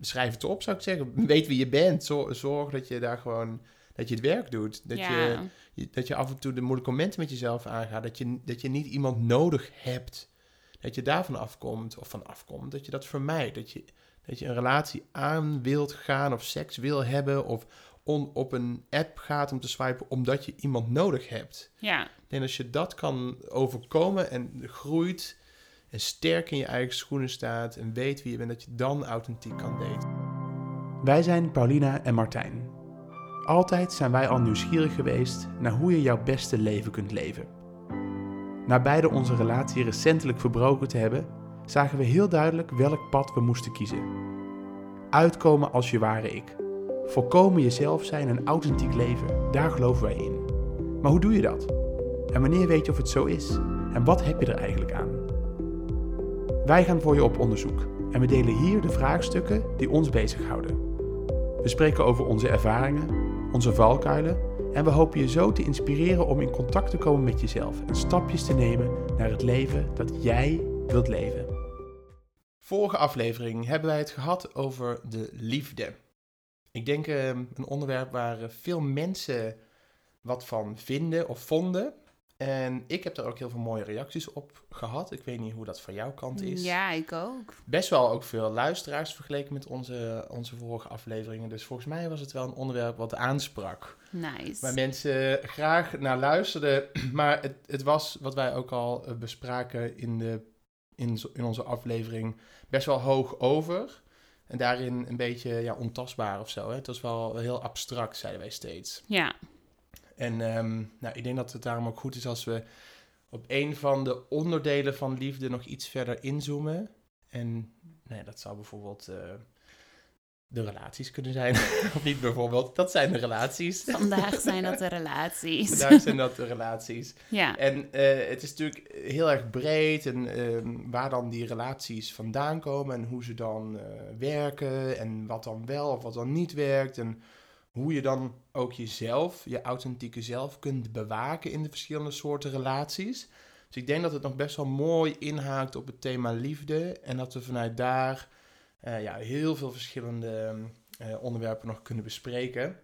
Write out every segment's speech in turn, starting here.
schrijf het op, zou ik zeggen. Weet wie je bent. Zorg, zorg dat je daar gewoon dat je het werk doet. Dat, ja. je, dat je af en toe de moeilijke momenten met jezelf aangaat. Dat je, dat je niet iemand nodig hebt. Dat je daarvan afkomt of van afkomt. Dat je dat vermijdt. Dat je, dat je een relatie aan wilt gaan of seks wil hebben. Of on, op een app gaat om te swipen omdat je iemand nodig hebt. ja. En als je dat kan overkomen en groeit en sterk in je eigen schoenen staat en weet wie je bent, dat je dan authentiek kan daten. Wij zijn Paulina en Martijn. Altijd zijn wij al nieuwsgierig geweest naar hoe je jouw beste leven kunt leven. Na beide onze relatie recentelijk verbroken te hebben, zagen we heel duidelijk welk pad we moesten kiezen. Uitkomen als je ware ik. Volkomen jezelf zijn en authentiek leven, daar geloven wij in. Maar hoe doe je dat? En wanneer weet je of het zo is? En wat heb je er eigenlijk aan? Wij gaan voor je op onderzoek en we delen hier de vraagstukken die ons bezighouden. We spreken over onze ervaringen, onze valkuilen en we hopen je zo te inspireren om in contact te komen met jezelf en stapjes te nemen naar het leven dat jij wilt leven. Vorige aflevering hebben wij het gehad over de liefde. Ik denk eh, een onderwerp waar eh, veel mensen wat van vinden of vonden. En ik heb er ook heel veel mooie reacties op gehad. Ik weet niet hoe dat van jouw kant is. Ja, ik ook. Best wel ook veel luisteraars vergeleken met onze, onze vorige afleveringen. Dus volgens mij was het wel een onderwerp wat aansprak. Nice. Waar mensen graag naar luisterden. Maar het, het was, wat wij ook al eh, bespraken in, de, in, in onze aflevering, best wel hoog over. En daarin een beetje ja, ontastbaar of zo. Hè? Het was wel heel abstract, zeiden wij steeds. Ja, En ehm, nou, ik denk dat het daarom ook goed is als we op een van de onderdelen van liefde nog iets verder inzoomen. En nee, dat zou bijvoorbeeld eh, de relaties kunnen zijn. of niet bijvoorbeeld, dat zijn de relaties. vandaag zijn dat de relaties. Vandaag zijn dat de relaties. Ja, En eh, het is natuurlijk heel erg breed en ehm, waar dan die relaties vandaan komen en hoe ze dan eh, werken en wat dan wel of wat dan niet werkt en hoe je dan ook jezelf, je authentieke zelf kunt bewaken in de verschillende soorten relaties. Dus ik denk dat het nog best wel mooi inhaakt op het thema liefde en dat we vanuit daar eh, ja, heel veel verschillende eh, onderwerpen nog kunnen bespreken.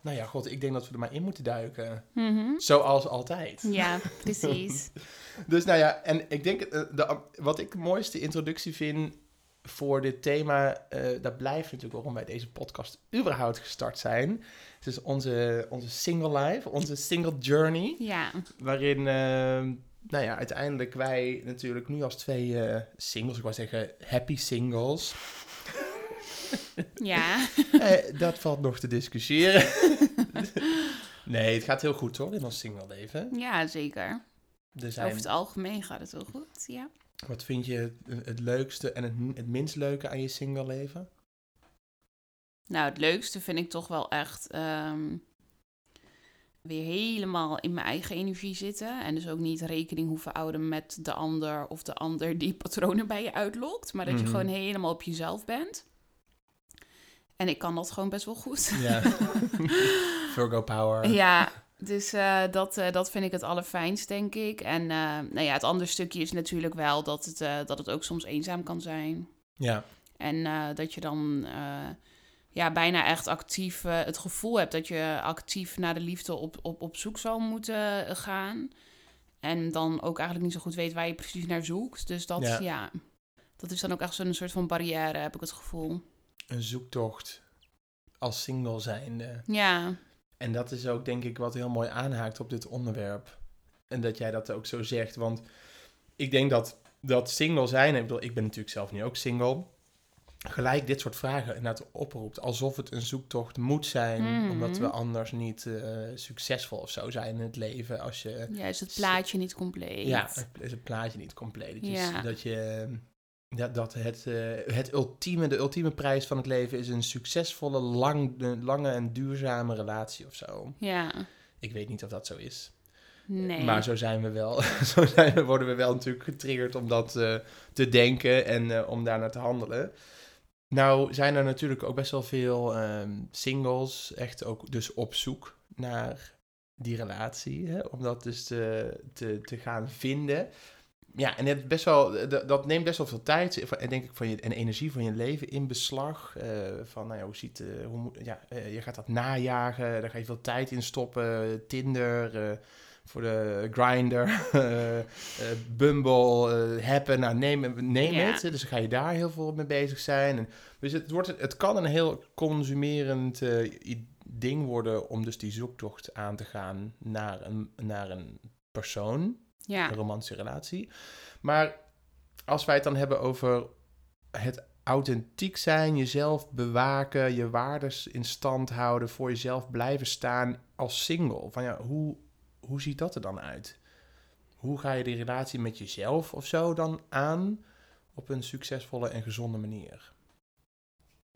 Nou ja, god, ik denk dat we er maar in moeten duiken. Mhm. Zoals altijd. ja precies. Dus nou ja, en ik denk, eh, de, wat ik de mooiste introductie vind voor dit thema, eh, dat blijft natuurlijk waarom wij deze podcast überhaupt gestart zijn. Het is onze, onze single life, onze single journey, Ja, waarin, eh, nou ja, uiteindelijk wij natuurlijk nu als twee eh, singles, ik wou zeggen happy singles, ja. eh, dat valt nog te discussiëren. nee, het gaat heel goed hoor, in ons single leven. ja, zeker. Er zijn, Over het algemeen gaat het wel goed, ja. Wat vind je het, leukste en het, het minst leuke aan je single leven? Nou, het leukste vind ik toch wel echt ehm, weer helemaal in mijn eigen energie zitten. En dus ook niet rekening hoeven houden met de ander of de ander die patronen bij je uitlokt. Maar dat Mhm. je gewoon helemaal op jezelf bent. En ik kan dat gewoon best wel goed. Ja. Virgo power. Ja, dus eh, dat, eh, dat vind ik het allerfijnst, denk ik. En eh, nou ja, het andere stukje is natuurlijk wel dat het, dat het ook soms eenzaam kan zijn. Ja. En dat je dan ja, bijna echt actief het gevoel hebt dat je actief naar de liefde op, op, op zoek zal moeten gaan. En dan ook eigenlijk niet zo goed weet waar je precies naar zoekt. Dus dat, Ja. ja. dat is dan ook echt zo'n soort van barrière, heb ik het gevoel. Een zoektocht als single zijnde. Ja, En dat is ook denk ik wat heel mooi aanhaakt op dit onderwerp. En dat jij dat ook zo zegt. Want ik denk dat, dat single zijn, ik bedoel, ik ben natuurlijk zelf nu ook single. Gelijk dit soort vragen inderdaad oproept. Alsof het een zoektocht moet zijn. Mhm. Omdat we anders niet eh, succesvol of zo zijn in het leven. Als je ja, is het plaatje niet compleet. Ja, is het plaatje niet compleet. Ja. Dat je dat, dat het, eh, het ultieme, de ultieme prijs van het leven is een succesvolle, lang, lange en duurzame relatie of zo. Ja, Ik weet niet of dat zo is. nee. Maar zo zijn we wel. zo zijn we, worden we wel natuurlijk getriggerd om dat eh, te denken en eh, om daarnaar te handelen. Nou zijn er natuurlijk ook best wel veel ehm, singles, echt ook dus op zoek naar die relatie. Hè? Om dat dus te, te, te gaan vinden. Ja, en het best wel, dat, neemt best wel veel tijd en denk ik van je, en energie van je leven in beslag. Uh, van, nou ja, hoe ziet, uh, hoe ja, uh, je gaat dat najagen, daar ga je veel tijd in stoppen. Tinder, voor de Grinder, Bumble, Happen, nou neem, neem ja. het. Dus dan ga je daar heel veel mee bezig zijn. En, dus het, wordt, het kan een heel consumerend ding worden om dus die zoektocht aan te gaan naar een, naar een persoon ja. een romantische relatie. Maar als wij het dan hebben over het authentiek zijn, jezelf bewaken, je waardes in stand houden, voor jezelf blijven staan als single. Van ja, hoe, hoe ziet dat er dan uit? Hoe ga je die relatie met jezelf of zo dan aan op een succesvolle en gezonde manier?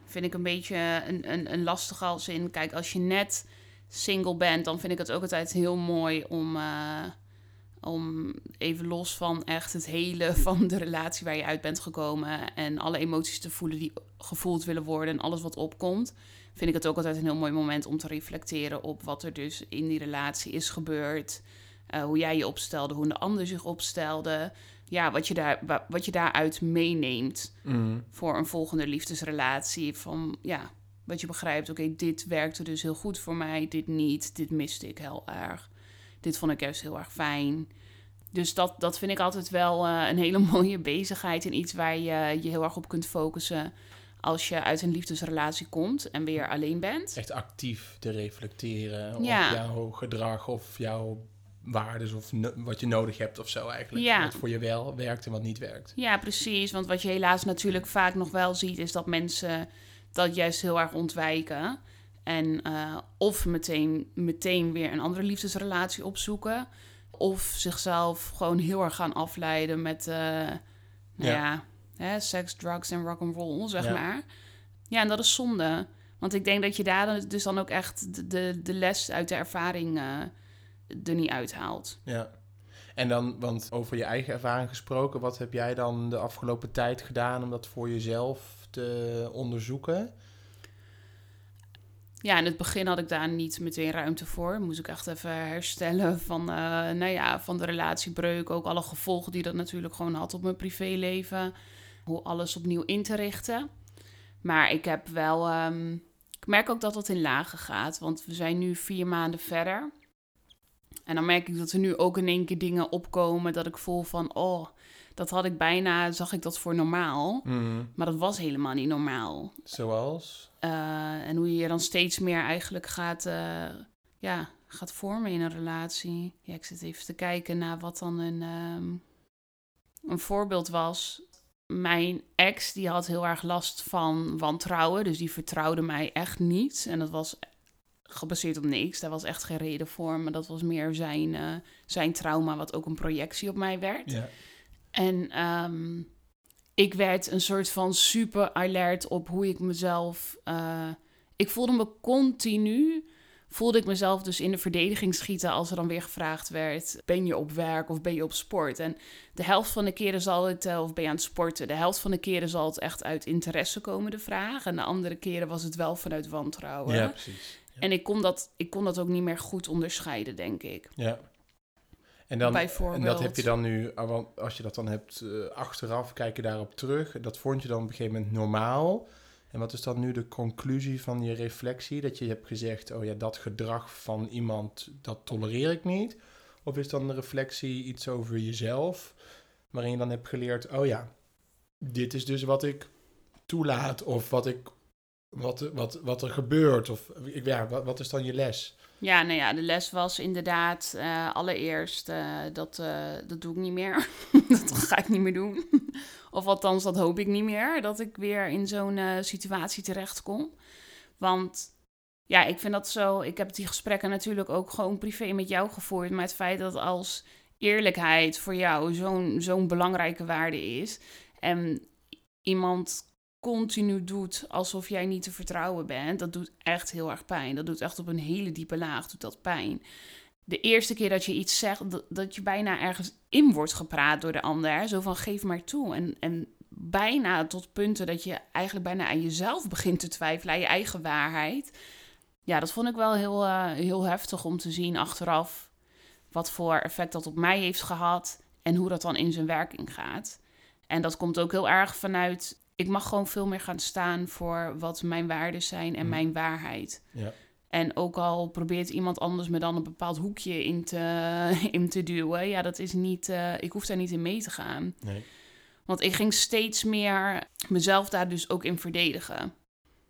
Vind ik een beetje een, een, een lastige als in, kijk, als je net single bent, dan vind ik het ook altijd heel mooi om. Uh, om even los van echt het hele van de relatie waar je uit bent gekomen en alle emoties te voelen die gevoeld willen worden en alles wat opkomt, vind ik het ook altijd een heel mooi moment om te reflecteren op wat er dus in die relatie is gebeurd. Uh, hoe jij je opstelde, hoe de ander zich opstelde. Ja, wat je, daar, wat je daaruit meeneemt mm. voor een volgende liefdesrelatie. Van ja, wat je begrijpt, oké, dit werkte dus heel goed voor mij, dit niet, dit miste ik heel erg. Dit vond ik juist heel erg fijn. Dus dat, dat vind ik altijd wel uh, een hele mooie bezigheid en iets waar je je heel erg op kunt focussen als je uit een liefdesrelatie komt en weer alleen bent. Echt actief te reflecteren op jouw gedrag of jouw waardes of wat je nodig hebt of zo eigenlijk. Ja. Wat voor je wel werkt en wat niet werkt. Ja, precies. Want wat je helaas natuurlijk vaak nog wel ziet, is dat mensen dat juist heel erg ontwijken. En uh, of meteen, meteen weer een andere liefdesrelatie opzoeken. Of zichzelf gewoon heel erg gaan afleiden met uh, nou ja. ja hè, seks, drugs en rock'n'roll, zeg maar. Ja, en dat is zonde. Want ik denk dat je daar dus dan ook echt de, de les uit de ervaring uh, er niet uithaalt. Ja. En dan, want over je eigen ervaring gesproken, wat heb jij dan de afgelopen tijd gedaan om dat voor jezelf te onderzoeken? Ja, in het begin had ik daar niet meteen ruimte voor. Moest ik echt even herstellen van, uh, nou ja, van de relatiebreuk. Ook alle gevolgen die dat natuurlijk gewoon had op mijn privéleven. Hoe alles opnieuw in te richten. Maar ik heb wel... Um, ik merk ook dat dat in lagen gaat. Want we zijn nu vier maanden verder. En dan merk ik dat er nu ook in één keer dingen opkomen... dat ik voel van, oh, dat had ik bijna... zag ik dat voor normaal. Mhm. Maar dat was helemaal niet normaal. Zoals? Uh, en hoe je je dan steeds meer eigenlijk gaat, uh, ja, gaat vormen in een relatie. Ja, ik zit even te kijken naar wat dan een, um, een voorbeeld was. Mijn ex die had heel erg last van wantrouwen, dus die vertrouwde mij echt niet. En dat was gebaseerd op niks. Daar was echt geen reden voor, maar dat was meer zijn, uh, zijn trauma, wat ook een projectie op mij werd. Ja. En um, ik werd een soort van super alert op hoe ik mezelf. Uh, ik voelde me continu. Voelde ik mezelf dus in de verdediging schieten als er dan weer gevraagd werd: ben je op werk of ben je op sport? En de helft van de keren zal het, uh, of ben je aan het sporten? De helft van de keren zal het echt uit interesse komen, de vraag. En de andere keren was het wel vanuit wantrouwen. Ja, precies. En ik kon, dat, ik kon dat ook niet meer goed onderscheiden, denk ik. Ja. En, dan, en dat heb je dan nu, ah, als je dat dan hebt uh, achteraf, kijk je daarop terug. Dat vond je dan op een gegeven moment normaal. En wat is dan nu de conclusie van je reflectie? Dat je hebt gezegd, oh ja, dat gedrag van iemand, dat tolereer ik niet. Of is dan de reflectie iets over jezelf, waarin je dan hebt geleerd, oh ja, dit is dus wat ik toelaat. Of wat, ik, wat, wat, wat er gebeurt. Of ja, wat, wat is dan je les? Ja, nou ja, de les was inderdaad uh, allereerst, uh, dat, uh, dat doe ik niet meer. dat ga ik niet meer doen. of althans, dat hoop ik niet meer, dat ik weer in zo'n situatie terecht kom. Want ja, ik vind dat zo, ik heb die gesprekken natuurlijk ook gewoon privé met jou gevoerd. Maar het feit dat als eerlijkheid voor jou zo'n zo'n belangrijke waarde is. En iemand continu doet alsof jij niet te vertrouwen bent, dat doet echt heel erg pijn. Dat doet echt op een hele diepe laag, doet dat pijn. De eerste keer dat je iets zegt, dat, je bijna ergens in wordt gepraat door de ander. Zo van geef maar toe. En, en bijna tot punten dat je eigenlijk bijna aan jezelf begint te twijfelen, aan je eigen waarheid. Ja, dat vond ik wel heel, uh, heel heftig om te zien achteraf. Wat voor effect dat op mij heeft gehad. En hoe dat dan in zijn werking gaat. En dat komt ook heel erg vanuit. Ik mag gewoon veel meer gaan staan voor wat mijn waarden zijn en Mm. mijn waarheid. Ja. En ook al probeert iemand anders me dan een bepaald hoekje in te, in te duwen, ja, dat is niet. eh, ik hoef daar niet in mee te gaan. Nee. Want ik ging steeds meer mezelf daar dus ook in verdedigen.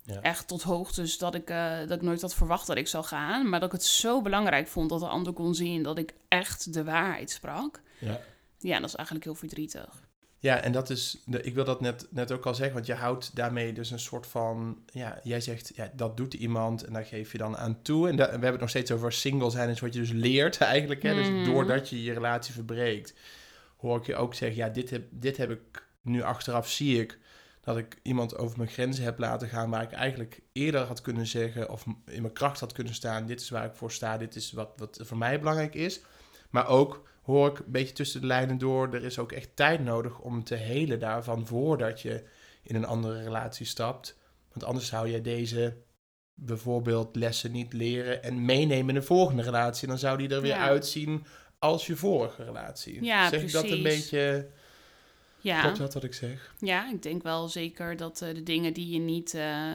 Ja. Echt tot hoogtes dat ik, eh, dat ik nooit had verwacht dat ik zou gaan. Maar dat ik het zo belangrijk vond dat de ander kon zien dat ik echt de waarheid sprak. Ja. Ja, dat is eigenlijk heel verdrietig. Ja, en dat is, ik wil dat net, net ook al zeggen, want je houdt daarmee dus een soort van, ja, jij zegt, ja, dat doet iemand en daar geef je dan aan toe. En, da- en we hebben het nog steeds over single zijn, is wat je dus leert eigenlijk. Hè? Dus doordat je je relatie verbreekt, hoor ik je ook zeggen, ja, dit heb, dit heb ik nu achteraf, zie ik dat ik iemand over mijn grenzen heb laten gaan, waar ik eigenlijk eerder had kunnen zeggen, of in mijn kracht had kunnen staan, dit is waar ik voor sta, dit is wat, wat voor mij belangrijk is. Maar ook hoor ik een beetje tussen de lijnen door, er is ook echt tijd nodig om te helen daarvan voordat je in een andere relatie stapt. Want anders zou je deze bijvoorbeeld lessen niet leren en meenemen in de volgende relatie. En dan zou die er weer Ja. uitzien als je vorige relatie. Ja, zeg ik dat een beetje... Ja, Klopt dat wat ik zeg? ja ik denk wel zeker dat eh, de dingen die je niet. eh,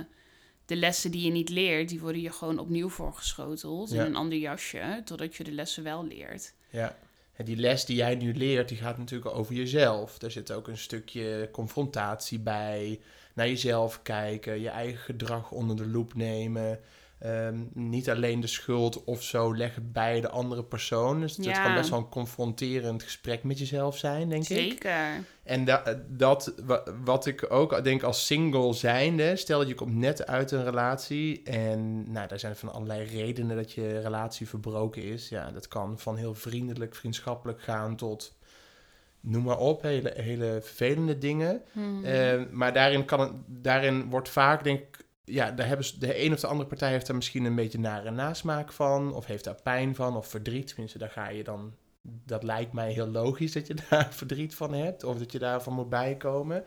de lessen die je niet leert, die worden je gewoon opnieuw voorgeschoteld Ja. in een ander jasje, totdat je de lessen wel leert. Ja. Die les die jij nu leert, die gaat natuurlijk over jezelf. Daar zit ook een stukje confrontatie bij. Naar jezelf kijken, je eigen gedrag onder de loep nemen. Ehm, niet alleen de schuld of zo leggen bij de andere persoon. Dus het Ja. kan best wel een confronterend gesprek met jezelf zijn, denk ik. Zeker. En da- dat, wa- wat ik ook denk als single zijnde, stel dat je komt net uit een relatie en nou, daar zijn van allerlei redenen dat je relatie verbroken is. Ja, dat kan van heel vriendelijk, vriendschappelijk gaan tot, noem maar op, hele, hele vervelende dingen. Mhm. Eh, maar daarin, kan het, daarin wordt vaak, denk ik, ja, daar hebben ze, de een of de andere partij heeft daar misschien een beetje nare nasmaak van, of heeft daar pijn van, of verdriet. Tenminste, daar ga je dan, dat lijkt mij heel logisch dat je daar verdriet van hebt, of dat je daarvan moet bijkomen.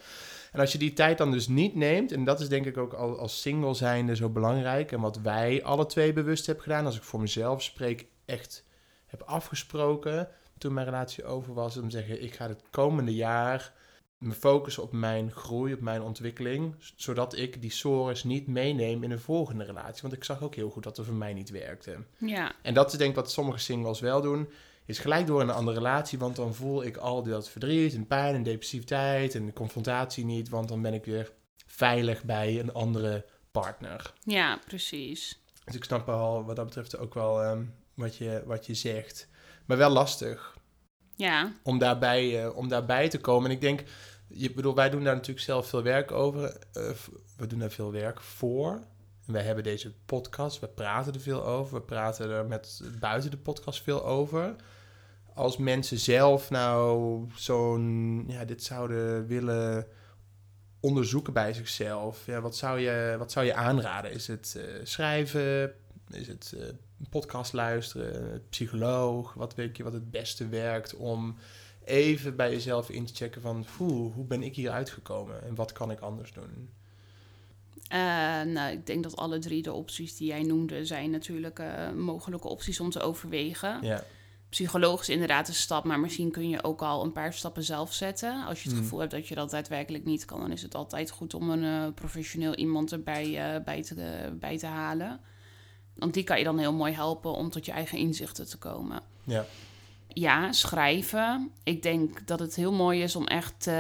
En als je die tijd dan dus niet neemt, en dat is denk ik ook al, als single zijnde zo belangrijk, en wat wij alle twee bewust hebben gedaan, als ik voor mezelf spreek, echt heb afgesproken toen mijn relatie over was, om te zeggen, ik ga het komende jaar me focussen op mijn groei, op mijn ontwikkeling, zodat ik die sores niet meeneem in een volgende relatie. Want ik zag ook heel goed dat het voor mij niet werkte. ja, En dat is denk ik wat sommige singles wel doen, is gelijk door in een andere relatie, want dan voel ik al dat verdriet en pijn en depressiviteit en de confrontatie niet, want dan ben ik weer veilig bij een andere partner. ja, precies. Dus ik snap wel wat dat betreft ook wel ehm, wat, je, wat je zegt. Maar wel lastig Ja, om daarbij, eh, om daarbij te komen. En ik denk, je bedoel, wij doen daar natuurlijk zelf veel werk over. Eh, we doen daar veel werk voor. En wij hebben deze podcast, we praten er veel over. We praten er met buiten de podcast veel over. Als mensen zelf nou zo'n, ja, dit zouden willen onderzoeken bij zichzelf. Ja, wat, zou je, wat zou je aanraden? Is het eh, schrijven? Is het eh, podcast luisteren? Psycholoog? Wat weet je wat het beste werkt om even bij jezelf in te checken van... Oeh, hoe ben ik hier uitgekomen en wat kan ik anders doen? Eh, nou, ik denk dat alle drie de opties die jij noemde zijn natuurlijk eh, mogelijke opties om te overwegen. Ja, Psychologisch inderdaad een stap, maar misschien kun je ook al een paar stappen zelf zetten. Als je het Hmm. gevoel hebt dat je dat daadwerkelijk niet kan, dan is het altijd goed om een eh, professioneel iemand erbij bij, te, bij te halen. Want die kan je dan heel mooi helpen om tot je eigen inzichten te komen. ja, Ja, schrijven. Ik denk dat het heel mooi is om echt eh,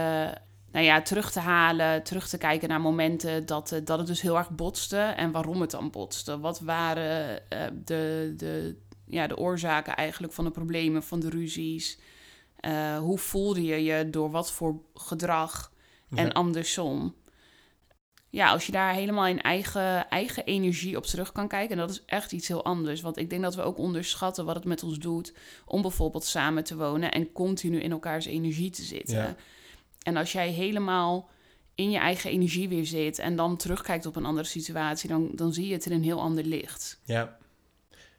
nou ja, terug te halen, terug te kijken naar momenten dat, eh, dat het dus heel erg botste en waarom het dan botste. Wat waren eh, de, de, ja, de oorzaken eigenlijk van de problemen, van de ruzies? Hoe voelde je je door wat voor gedrag en Ja. andersom? Ja, als je daar helemaal in eigen, eigen energie op terug kan kijken, en dat is echt iets heel anders. Want ik denk dat we ook onderschatten wat het met ons doet om bijvoorbeeld samen te wonen en continu in elkaars energie te zitten. Ja. En als jij helemaal in je eigen energie weer zit en dan terugkijkt op een andere situatie, dan, dan zie je het in een heel ander licht. Ja,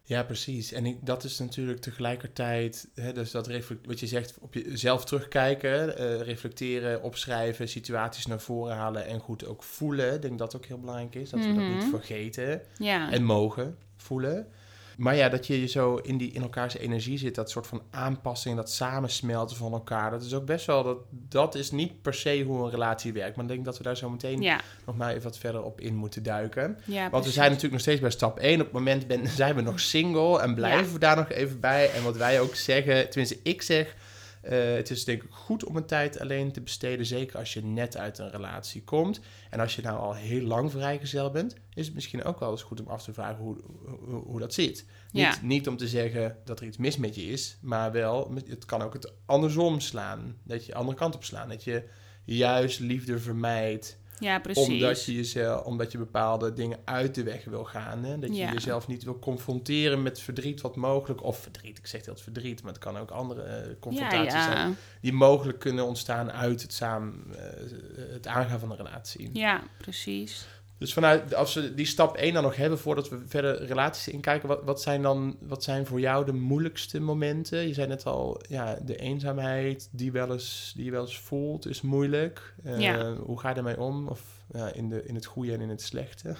ja precies. En ik, dat is natuurlijk tegelijkertijd, hè, dus dat reflect- wat je zegt, op jezelf terugkijken, eh, reflecteren, opschrijven, situaties naar voren halen en goed ook voelen. Ik denk dat ook heel belangrijk is, dat we dat Mhm. niet vergeten Ja, en mogen voelen. Maar ja, dat je zo in, die, in elkaars energie zit, dat soort van aanpassing, dat samensmelten van elkaar, dat is ook best wel, dat, dat is niet per se hoe een relatie werkt. Maar ik denk dat we daar zo meteen Ja, nog maar even wat verder op in moeten duiken. ja Want we zijn natuurlijk nog steeds bij stap 1. Op het moment ben, zijn we nog single en blijven Ja. we daar nog even bij. En wat wij ook zeggen, tenminste ik zeg, eh, het is denk ik goed om een tijd alleen te besteden. Zeker als je net uit een relatie komt. En als je nou al heel lang vrijgezel bent, is het misschien ook wel eens goed om af te vragen hoe, hoe, hoe dat zit. Niet, Ja. niet om te zeggen dat er iets mis met je is, maar wel, het kan ook het andersom slaan. Dat je de andere kant op slaan. Dat je juist liefde vermijdt Ja, precies. omdat je, jezelf, omdat je bepaalde dingen uit de weg wil gaan. Hè? Dat je Ja. jezelf niet wil confronteren met verdriet wat mogelijk... Of verdriet, ik zeg heel het verdriet, maar het kan ook andere eh, ja, confrontaties zijn... die mogelijk kunnen ontstaan uit het, samen, eh, het aangaan van een relatie. ja, precies. Dus vanuit, als we die stap 1 dan nog hebben... voordat we verder relaties inkijken... Wat, wat zijn dan wat zijn voor jou de moeilijkste momenten? Je zei net al, ja, de eenzaamheid die, wel eens, die je wel eens voelt is moeilijk. Eh, Ja. Hoe ga je daarmee om? Of ja, in, de, in het goede en in het slechte?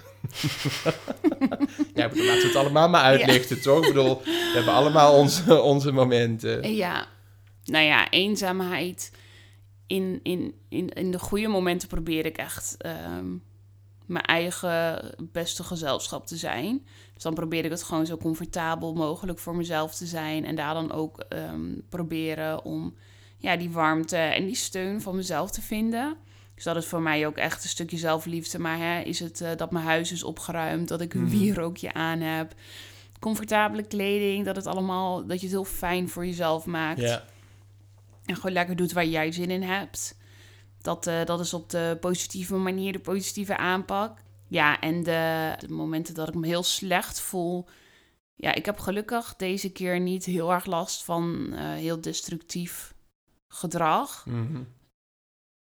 ja, laten we het allemaal maar uitlichten, toch? Ik bedoel, we hebben allemaal onze, onze momenten. Ja, nou ja, eenzaamheid. In, in, in, in de goede momenten probeer ik echt ehm, mijn eigen beste gezelschap te zijn. Dus dan probeer ik het gewoon zo comfortabel mogelijk voor mezelf te zijn. En daar dan ook ehm, proberen om ja, die warmte en die steun van mezelf te vinden. Dus dat is voor mij ook echt een stukje zelfliefde. Maar hè, is het eh, dat mijn huis is opgeruimd, dat ik een Mhm. wierookje aan heb, comfortabele kleding, dat het allemaal, dat je het heel fijn voor jezelf maakt. Ja, En gewoon lekker doet waar jij zin in hebt. Dat, eh, dat is op de positieve manier, de positieve aanpak. Ja, en de, de momenten dat ik me heel slecht voel. Ja, ik heb gelukkig deze keer niet heel erg last van eh, heel destructief gedrag. Mhm.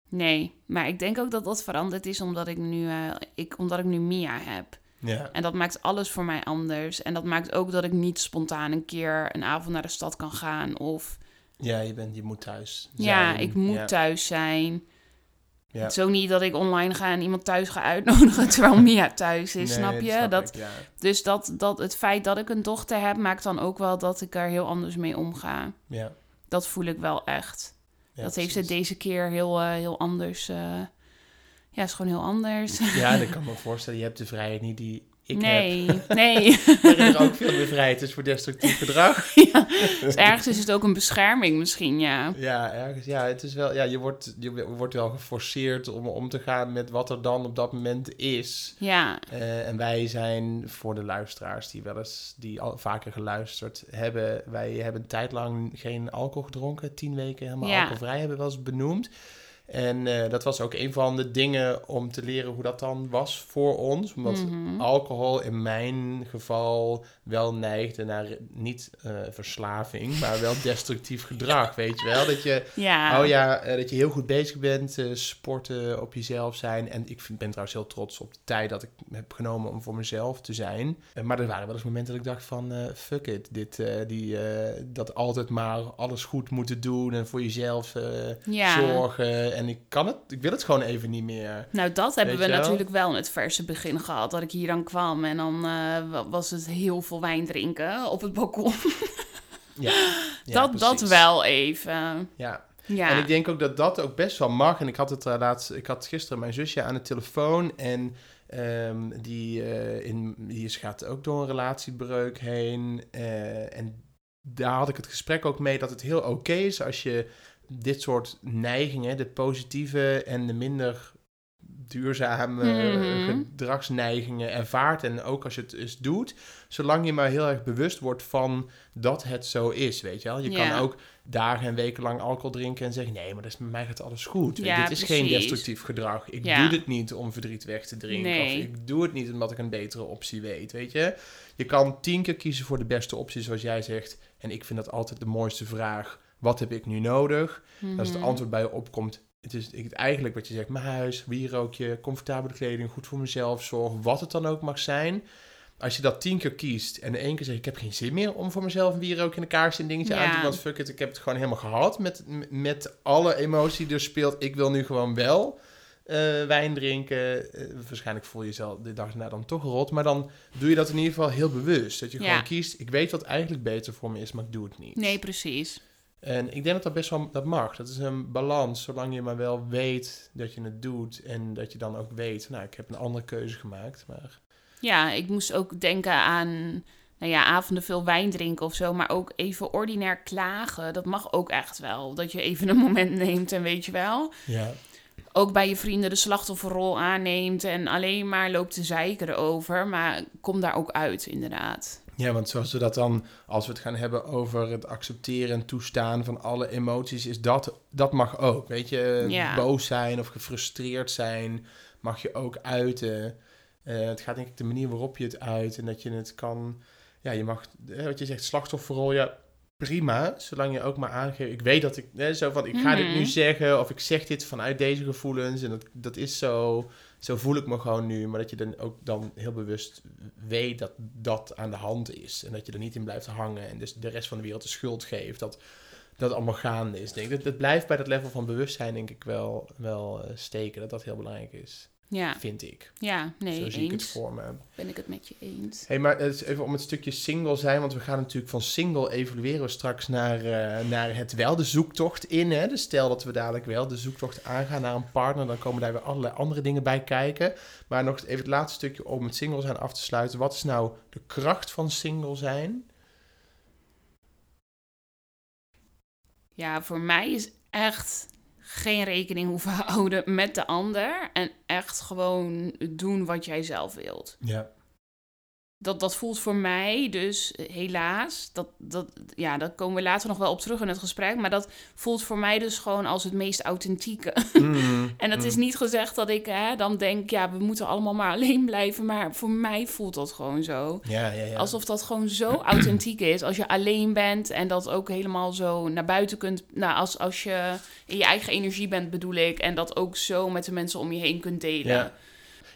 Nee, maar ik denk ook dat dat veranderd is omdat ik nu, eh, ik, omdat ik nu Mia heb. ja. En dat maakt alles voor mij anders. En dat maakt ook dat ik niet spontaan een keer een avond naar de stad kan gaan. Of ja je, bent, je moet thuis ja, zijn. ik moet Ja. thuis zijn. Ja. Het is ook niet dat ik online ga en iemand thuis ga uitnodigen terwijl Mia thuis is, Nee, snap je? snap dat, ik, ja. Dus dat, dat het feit dat ik een dochter heb, maakt dan ook wel dat ik er heel anders mee omga. Ja. Dat voel ik wel echt. Ja, dat heeft ze deze keer heel, eh, heel anders. eh, ja, is gewoon heel anders. Ja, dat kan me voorstellen. Je hebt de vrijheid niet die ik heb. nee, nee. Waarin er ook veel meer vrijheid is voor destructief gedrag. ja. Dus ergens is het ook een bescherming misschien, ja. Ja, ergens. Ja, het is wel. Ja, je wordt, je wordt wel geforceerd om om te gaan met wat er dan op dat moment is. Ja, Eh, en wij zijn voor de luisteraars die wel eens die al vaker geluisterd hebben. Wij hebben een tijd lang geen alcohol gedronken, tien weken helemaal Ja. alcoholvrij hebben we wel eens benoemd. En eh, dat was ook een van de dingen om te leren hoe dat dan was voor ons. Omdat Mhm. alcohol in mijn geval wel neigde naar niet eh, verslaving, maar wel destructief gedrag. Weet je wel? Dat je ja. Oh ja, eh, dat je heel goed bezig bent, sporten, op jezelf zijn. En ik vind, ben trouwens heel trots op de tijd dat ik heb genomen om voor mezelf te zijn. Maar er waren wel eens momenten dat ik dacht van, fuck it. Dit, die, dat altijd maar alles goed moeten doen en voor jezelf Ja. zorgen. En ik kan het, ik wil het gewoon even niet meer. Nou, dat hebben we wel? natuurlijk wel in het verse begin gehad. Dat ik hier dan kwam en dan eh, wa- was het heel veel wijn drinken op het balkon. Ja, ja, dat, dat wel even. Ja. Ja. En ik denk ook dat dat ook best wel mag. En ik had het uh, laatst, ik had gisteren mijn zusje aan de telefoon en um, die, uh, in, die gaat ook door een relatiebreuk heen. En daar had ik het gesprek ook mee dat het heel oké okay is als je dit soort neigingen, de positieve en de minder duurzame Mhm. gedragsneigingen ervaart. En ook als je het eens doet, zolang je maar heel erg bewust wordt van dat het zo is, weet je wel. Je Ja. kan ook dagen en weken lang alcohol drinken en zeggen... nee, maar dat is, met mij gaat alles goed. Ja, dit is geen destructief gedrag. Ik Ja. doe dit niet om verdriet weg te drinken. Nee. Of ik doe het niet omdat ik een betere optie weet, weet je. Je kan tien keer kiezen voor de beste optie, zoals jij zegt. En ik vind dat altijd de mooiste vraag. Wat heb ik nu nodig? Als het Mhm. antwoord bij je opkomt, het is eigenlijk wat je zegt, mijn huis, wierookje, comfortabele kleding, goed voor mezelf zorgen, wat het dan ook mag zijn. Als je dat tien keer kiest en de één keer zegt, ik heb geen zin meer om voor mezelf een wierookje en een kaarsje en dingetje Ja. aan te doen, want fuck it, ik heb het gewoon helemaal gehad met, met alle emotie die er speelt, ik wil nu gewoon wel. eh, wijn drinken. Eh, waarschijnlijk voel je jezelf de dag na dan toch rot. Maar dan doe je dat in ieder geval heel bewust. Dat je Ja. gewoon kiest, ik weet wat eigenlijk beter voor me is, maar ik doe het niet. Nee, precies. En ik denk dat dat best wel dat mag. Dat is een balans, zolang je maar wel weet dat je het doet. En dat je dan ook weet, nou, ik heb een andere keuze gemaakt. Maar Ja, ik moest ook denken aan nou ja, avonden veel wijn drinken of zo. Maar ook even ordinair klagen. Dat mag ook echt wel. Dat je even een moment neemt en weet je wel. ja, Ook bij je vrienden de slachtofferrol aanneemt. En alleen maar loopt te zeiken erover. Maar kom daar ook uit, inderdaad. Ja, want zoals we dat dan, als we het gaan hebben over het accepteren en toestaan van alle emoties, is dat, dat mag ook. Weet je, Ja. boos zijn of gefrustreerd zijn, mag je ook uiten. Eh, het gaat denk ik de manier waarop je het uit en dat je het kan, ja, je mag, eh, wat je zegt, slachtofferrol, ja, prima, zolang je ook maar aangeeft, ik weet dat ik, eh, zo van, ik ga dit nu Mhm. zeggen of ik zeg dit vanuit deze gevoelens en dat, dat is zo, zo voel ik me gewoon nu, maar dat je dan ook dan heel bewust weet dat dat aan de hand is. En dat je er niet in blijft hangen en dus de rest van de wereld de schuld geeft dat dat allemaal gaande is. Denk. Dat, dat blijft bij dat level van bewustzijn denk ik wel, wel eh, steken, dat dat heel belangrijk is, Ja, vind ik. ja nee, Zo zie ik het eens. voor me. Ben ik het met je eens. hey, maar even om het stukje single zijn, want we gaan natuurlijk van single evolueren we straks naar, eh, naar het wel de zoektocht in. Hè? Dus stel dat we dadelijk wel de zoektocht aangaan naar een partner, dan komen daar weer allerlei andere dingen bij kijken. Maar nog even het laatste stukje om het single zijn af te sluiten. Wat is nou de kracht van single zijn? Ja, voor mij is echt geen rekening hoeven houden met de ander. En echt gewoon doen wat jij zelf wilt. Ja. Dat, dat voelt voor mij dus eh, helaas, dat, dat, ja, daar komen we later nog wel op terug in het gesprek. Maar dat voelt voor mij dus gewoon als het meest authentieke. Mm, En het is niet gezegd dat ik hè, dan denk, ja, we moeten allemaal maar alleen blijven. Maar voor mij voelt dat gewoon zo. Ja, ja, ja. Alsof dat gewoon zo authentiek is. Als je alleen bent en dat ook helemaal zo naar buiten kunt. Nou, als, als je in je eigen energie bent, bedoel ik. En dat ook zo met de mensen om je heen kunt delen. Ja.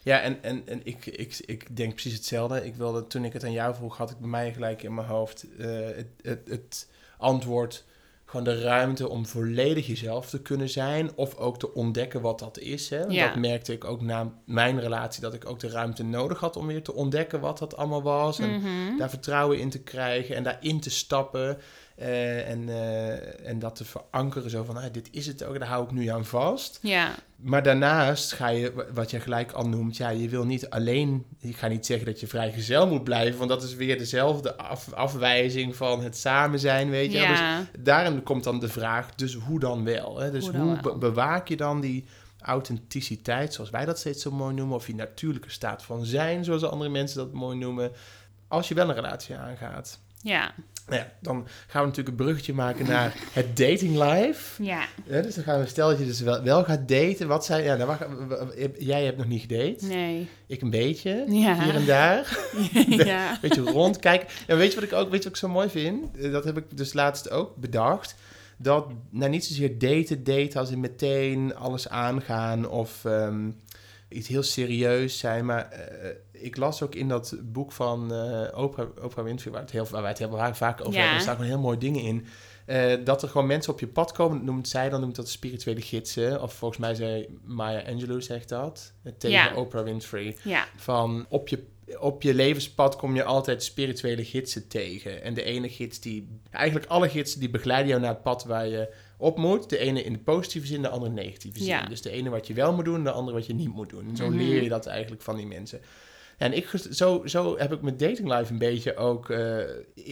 Ja, en, en, en ik, ik, ik denk precies hetzelfde. Ik wilde, toen ik het aan jou vroeg, had ik bij mij gelijk in mijn hoofd eh, het, het, het antwoord. Gewoon de ruimte om volledig jezelf te kunnen zijn. Of ook te ontdekken wat dat is. Hè? Ja. Dat merkte ik ook na mijn relatie. Dat ik ook de ruimte nodig had om weer te ontdekken wat dat allemaal was. En Mhm. daar vertrouwen in te krijgen en daarin te stappen. Eh, en, eh, en dat te verankeren. Zo van, ah, dit is het ook, daar hou ik nu aan vast. ja, Maar daarnaast ga je, wa- wat je gelijk al noemt, ja, je wil niet alleen, ik ga niet zeggen dat je vrijgezel moet blijven, want dat is weer dezelfde af, afwijzing van het samen zijn, weet je. Dus ja. daarin komt dan de vraag, dus hoe dan wel? Hè? Dus Hoe wel? bewaak je dan die authenticiteit, zoals wij dat steeds zo mooi noemen, of die natuurlijke staat van zijn, zoals andere mensen dat mooi noemen, als je wel een relatie aangaat? ja, Nou ja, dan gaan we natuurlijk een bruggetje maken naar het dating life. ja. Ja, dus dan gaan we, stel dat je dus wel, wel gaat daten. Wat zijn, ja, wacht, w- jij hebt nog niet gedate. Nee. Ik een beetje. Ja. Hier en daar. ja. Beetje rondkijken. En weet je wat ik ook weet je wat ik zo mooi vind? Eh, Dat heb ik dus laatst ook bedacht. Dat, nou niet zozeer daten, daten als in meteen alles aangaan of ehm, iets heel serieus zijn. Maar eh, ik las ook in dat boek van eh Oprah, Oprah Winfrey, waar, het heel, waar wij het heel vaak over Ja. hebben. Er staan gewoon heel mooie dingen in. Eh, dat er gewoon mensen op je pad komen, noemt zij, dan noemt dat spirituele gidsen. Of volgens mij zei Maya Angelou zegt dat, tegen Ja. Oprah Winfrey. ja. Van op je, op je levenspad kom je altijd spirituele gidsen tegen. En de ene gids die, eigenlijk alle gidsen die begeleiden jou naar het pad waar je op moet. De ene in de positieve zin, de andere in de negatieve zin. Ja. Dus de ene wat je wel moet doen, de andere wat je niet moet doen. En zo Mhm. leer je dat eigenlijk van die mensen. En ik, zo, zo heb ik mijn dating life een beetje ook eh,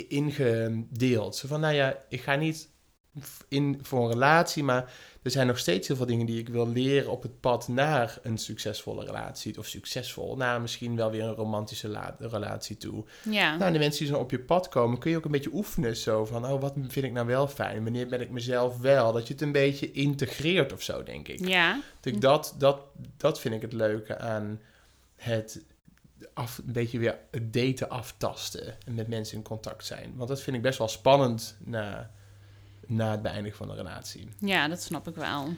ingedeeld. Zo van, nou ja, ik ga niet in voor een relatie, maar er zijn nog steeds heel veel dingen die ik wil leren op het pad naar een succesvolle relatie. Of succesvol, naar misschien wel weer een romantische la- relatie toe. ja. Nou, de mensen die zo op je pad komen, kun je ook een beetje oefenen. Zo van, oh, wat vind ik nou wel fijn? Wanneer ben ik mezelf wel? Dat je het een beetje integreert of zo, denk ik. ja. Dus dat, dat, dat vind ik het leuke aan het af, een beetje weer het daten aftasten en met mensen in contact zijn. Want dat vind ik best wel spannend na, na het beëindigen van een relatie. Ja, dat snap ik wel.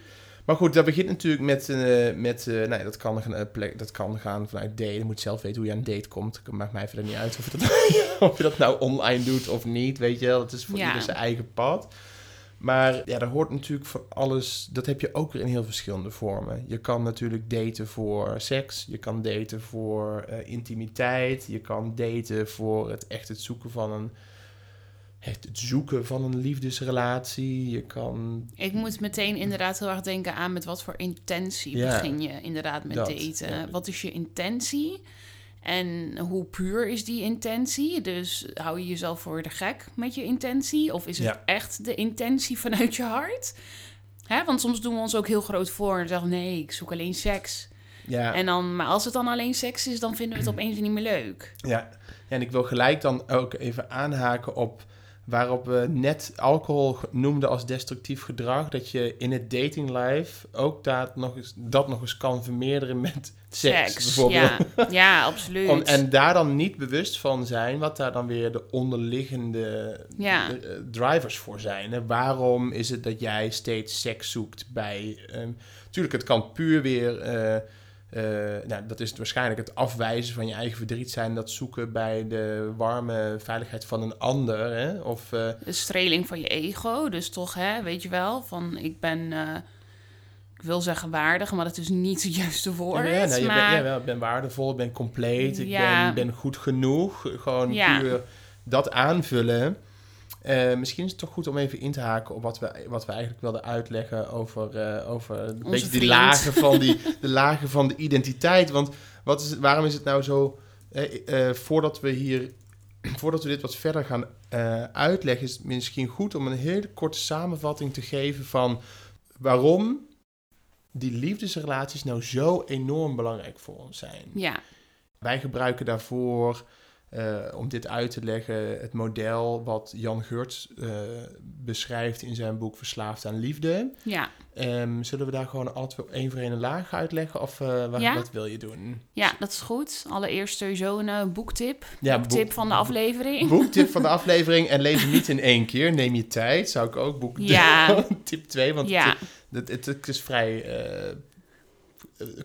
Maar goed, dat begint natuurlijk met, eh, met eh, nou ja, dat kan, gaan, plek, dat kan gaan vanuit daten. Je moet zelf weten hoe je aan een date komt. Het maakt mij verder niet uit of je dat, of je dat nou online doet of niet, weet je wel. Het is voor Ja. ieder zijn eigen pad. Maar ja, daar hoort natuurlijk van alles. Dat heb je ook weer in heel verschillende vormen. Je kan natuurlijk daten voor seks. Je kan daten voor intimiteit. Je kan daten voor het echt het zoeken van een. Het zoeken van een liefdesrelatie. Je kan. Ik moet meteen inderdaad heel erg denken aan met wat voor intentie Ja, begin je inderdaad met dat, daten. ja. Wat is je intentie? En hoe puur is die intentie? Dus hou je jezelf voor de gek met je intentie? Of is het Ja. echt de intentie vanuit je hart? Hè? Want soms doen we ons ook heel groot voor en zeggen: nee, ik zoek alleen seks. Ja, En dan, maar als het dan alleen seks is, dan vinden we het opeens niet meer leuk. Ja, en ik wil gelijk dan ook even aanhaken op waarop we net alcohol noemden als destructief gedrag. Dat je in het dating life ook dat nog eens, dat nog eens kan vermeerderen met seks, bijvoorbeeld. Ja, ja absoluut. Om, en daar dan niet bewust van zijn wat daar dan weer de onderliggende Ja. eh, eh, drivers voor zijn. Hè? Waarom is het dat jij steeds seks zoekt bij... ehm tuurlijk, het kan puur weer... eh, eh, nou, dat is het waarschijnlijk het afwijzen van je eigen verdriet zijn. Dat zoeken bij de warme veiligheid van een ander. Hè? Of, eh, de streling van je ego. Dus toch, hè, weet je wel, van ik ben, eh, ik wil zeggen waardig, maar dat is niet het juiste woord. ja, nou, je maar bent, ja, wel, ik ben waardevol, ik ben compleet, ik Ja. ben, ben goed genoeg. Gewoon Ja. puur dat aanvullen. Eh, misschien is het toch goed om even in te haken op wat we, wat we eigenlijk wilden uitleggen over, eh, over een beetje die vriend. lagen van, die, de lagen van de identiteit. Want wat is het, waarom is het nou zo, eh, voordat we hier, voordat we dit wat verder gaan uitleggen, is het misschien goed om een hele korte samenvatting te geven van waarom die liefdesrelaties nou zo enorm belangrijk voor ons zijn. ja, Wij gebruiken daarvoor, eh, om dit uit te leggen, het model wat Jan Geurts eh, beschrijft in zijn boek Verslaafd aan Liefde. ja, Ehm, zullen we daar gewoon altijd één voor één laag uitleggen? Of eh, wat, Ja. wat wil je doen? ja, dat is goed. Allereerst sowieso een boektip. Ja, boektip boek- van de aflevering. Boektip van de aflevering en lees hem niet in één keer. Neem je tijd, zou ik ook boek Ja. tip 2, want ja, het, het, het is vrij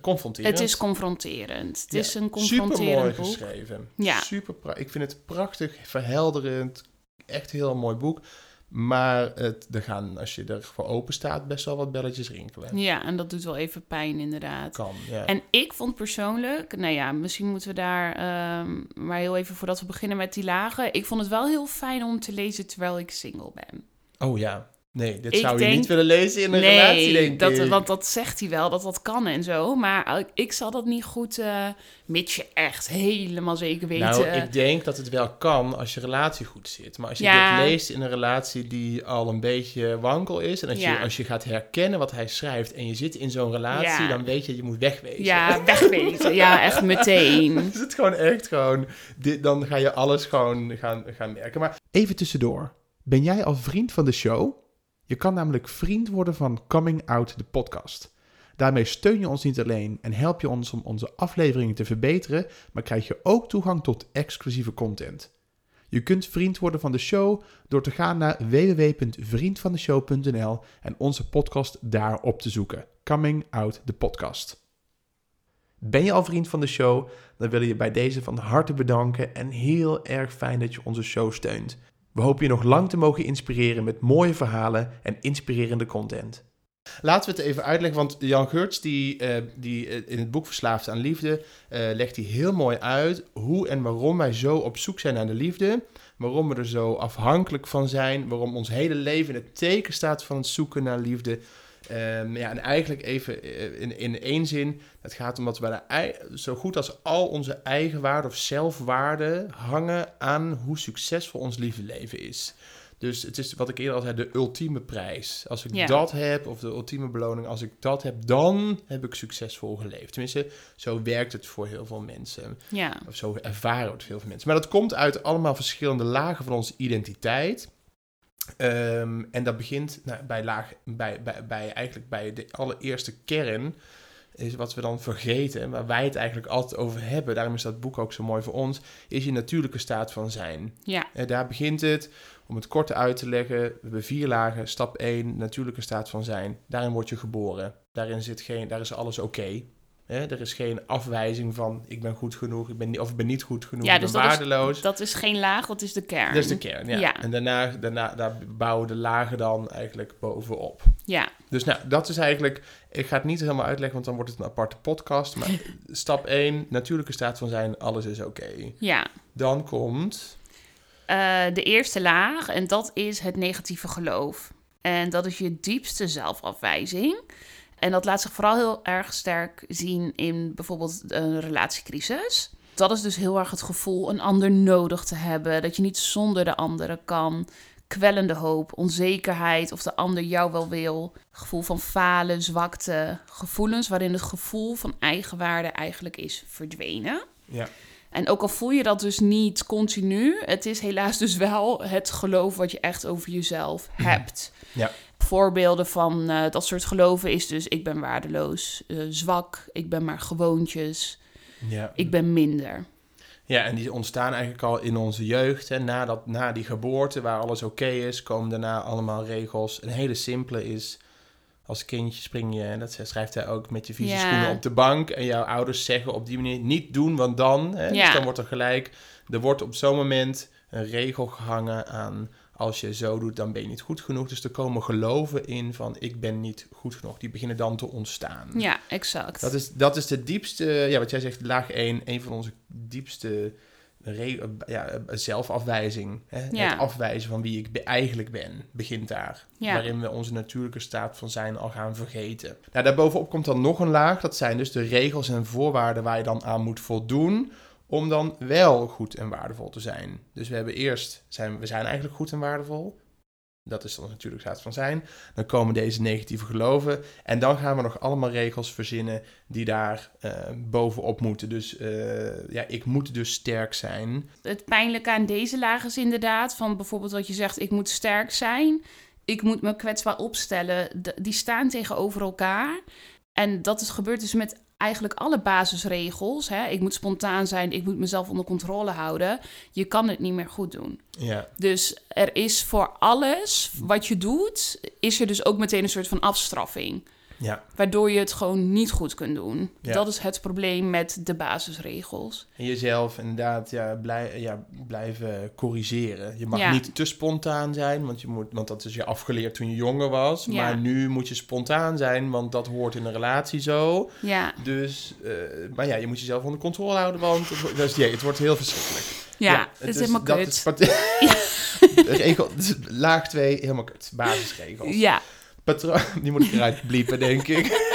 confronterend. het is confronterend. Het Ja, is een Super mooi confronterend boek. geschreven. Ja. Super ik vind het prachtig, verhelderend. Echt een heel mooi boek. Maar het, er gaan, als je ervoor open staat, best wel wat belletjes rinkelen. Ja, en dat doet wel even pijn inderdaad. Kan, ja. En ik vond persoonlijk, nou ja, misschien moeten we daar ehm, maar heel even voordat we beginnen met die lagen. Ik vond het wel heel fijn om te lezen terwijl ik single ben. Oh ja. Nee, dit Ik zou je denk- niet willen lezen in een relatie, denk dat, ik. want dat zegt hij wel, dat dat kan en zo. Maar ik, zal dat niet goed, eh mits je echt helemaal zeker weet. Nou, ik denk dat het wel kan als je relatie goed zit. Maar als je Ja. dit leest in een relatie die al een beetje wankel is... en als, je, als je gaat herkennen wat hij schrijft... en je zit in zo'n relatie, Ja. dan weet je, je moet wegwezen. ja, wegwezen. ja, echt meteen. is het gewoon echt gewoon... Dit, dan ga je alles gewoon gaan, gaan merken. Maar even tussendoor. Ben jij al vriend van de show? Je kan namelijk vriend worden van Coming Out, de podcast. Daarmee steun je ons niet alleen en help je ons om onze afleveringen te verbeteren, maar krijg je ook toegang tot exclusieve content. Je kunt vriend worden van de show door te gaan naar www.vriendvandeshow.nl en onze podcast daar op te zoeken. Coming Out, de podcast. Ben je al vriend van de show? Dan willen je bij deze van harte bedanken en heel erg fijn dat je onze show steunt. We hopen je nog lang te mogen inspireren met mooie verhalen en inspirerende content. Laten we het even uitleggen, want Jan Geurts, die, eh, die eh, in het boek Verslaafd aan Liefde, eh, legt hij heel mooi uit hoe en waarom wij zo op zoek zijn naar de liefde. Waarom we er zo afhankelijk van zijn. Waarom ons hele leven in het teken staat van het zoeken naar liefde. Ehm, ja, en eigenlijk even eh, in, in één zin, het gaat om dat we zo goed als al onze eigenwaarde of zelfwaarde hangen aan hoe succesvol ons liefde leven is. Dus het is wat ik eerder al zei, de ultieme prijs. Als ik Ja. dat heb, of de ultieme beloning, als ik dat heb, dan heb ik succesvol geleefd. Tenminste, zo werkt het voor heel veel mensen. Ja, Of zo ervaren het veel van mensen. Maar dat komt uit allemaal verschillende lagen van onze identiteit. Ehm, en dat begint nou, bij, laag, bij, bij, bij eigenlijk bij de allereerste kern. Is wat we dan vergeten, en waar wij het eigenlijk altijd over hebben. Daarom is dat boek ook zo mooi voor ons. Is je natuurlijke staat van zijn. ja, En daar begint het. Om het kort uit te leggen. We hebben vier lagen. Stap 1, natuurlijke staat van zijn. Daarin word je geboren. Daarin zit geen, daar is alles oké. Hè? Er is geen afwijzing van ik ben goed genoeg, ik ben of ik ben niet goed genoeg, Ja, ik dus ben dat is- waardeloos. Dat is geen laag, dat is de kern. Dat is de kern, ja. Ja. En daarna, daarna daar bouwen de lagen dan eigenlijk bovenop. Ja, Dus nou, dat is eigenlijk... Ik ga het niet helemaal uitleggen, want dan wordt het een aparte podcast. Maar stap 1, natuurlijke staat van zijn, alles is oké. ja. Dan komt... Eh, de eerste laag, en dat is het negatieve geloof. En dat is je diepste zelfafwijzing. En dat laat zich vooral heel erg sterk zien in bijvoorbeeld een relatiecrisis. Dat is dus heel erg het gevoel een ander nodig te hebben. Dat je niet zonder de andere kan. Kwellende hoop, onzekerheid of de ander jou wel wil. Gevoel van falen, zwakte. Gevoelens waarin het gevoel van eigenwaarde eigenlijk is verdwenen. Ja, En ook al voel je dat dus niet continu, het is helaas dus wel het geloof wat je echt over jezelf hebt. Ja. Voorbeelden van eh, dat soort geloven is dus ik ben waardeloos, eh, zwak, ik ben maar gewoontjes, ja. ik ben minder. Ja, en die ontstaan eigenlijk al in onze jeugd. Hè. Na, dat, na die geboorte, waar alles oké is, komen daarna allemaal regels. Een hele simpele is, als kindje spring je, en dat schrijft hij ook, met je vieze Ja. schoenen op de bank. En jouw ouders zeggen op die manier, niet doen, want dan. Hè, Ja. Dus dan wordt er gelijk, er wordt op zo'n moment een regel gehangen aan... Als je zo doet, dan ben je niet goed genoeg. Dus er komen geloven in van ik ben niet goed genoeg. Die beginnen dan te ontstaan. Ja, exact. Dat is, dat is de diepste, ja, wat jij zegt, laag 1, een van onze diepste ja, zelfafwijzing. Hè? Ja. Het afwijzen van wie ik be- eigenlijk ben, begint daar. Ja. Waarin we onze natuurlijke staat van zijn al gaan vergeten. Nou, daarbovenop komt dan nog een laag. Dat zijn dus de regels en voorwaarden waar je dan aan moet voldoen. Om dan wel goed en waardevol te zijn. Dus we hebben eerst, zijn, we zijn eigenlijk goed en waardevol. Dat is dan natuurlijk staat van zijn. Dan komen deze negatieve geloven. En dan gaan we nog allemaal regels verzinnen die daar eh, bovenop moeten. Dus eh, ja, ik moet dus sterk zijn. Het pijnlijke aan deze laag is inderdaad van bijvoorbeeld wat je zegt, ik moet sterk zijn, ik moet me kwetsbaar opstellen. Die staan tegenover elkaar. En dat is gebeurd dus met eigenlijk alle basisregels. Hè? Ik moet spontaan zijn, ik moet mezelf onder controle houden. Je kan het niet meer goed doen. Ja, Dus er is voor alles wat je doet, is er dus ook meteen een soort van afstraffing. Ja. Waardoor je het gewoon niet goed kunt doen. Ja. Dat is het probleem met de basisregels. En jezelf inderdaad ja, blij, ja, blijven corrigeren. Je mag Ja. niet te spontaan zijn, want, je moet, want dat is je afgeleerd toen je jonger was. Maar nu moet je spontaan zijn, want dat hoort in een relatie zo. Ja, Dus, eh, maar ja, je moet jezelf onder controle houden, want het, dus, het wordt heel verschrikkelijk. ja, het is helemaal dat kut. Is, pat- Regel, dus laag 2, helemaal kut. Basisregels. Ja, Patroon, die moet ik eruit bliepen, denk ik.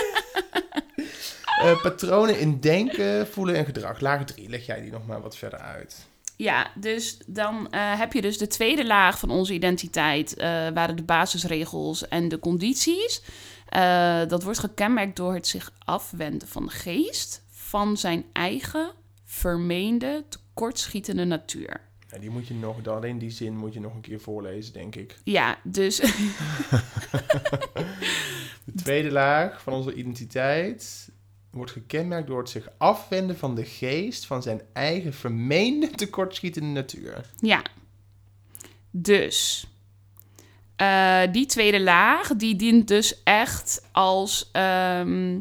Eh, patronen in denken, voelen en gedrag. Laag 3, leg jij die nog maar wat verder uit. ja, dus dan eh, heb je dus de tweede laag van onze identiteit, eh, waren de basisregels en de condities. Dat wordt gekenmerkt door het zich afwenden van de geest, van zijn eigen vermeende tekortschietende natuur. Ja, die moet je nog, alleen die zin moet je nog een keer voorlezen, denk ik. Ja, dus De tweede laag van onze identiteit wordt gekenmerkt door het zich afwenden van de geest van zijn eigen vermeende tekortschietende natuur. Ja. Dus. eh, die tweede laag, die dient dus echt als. ehm,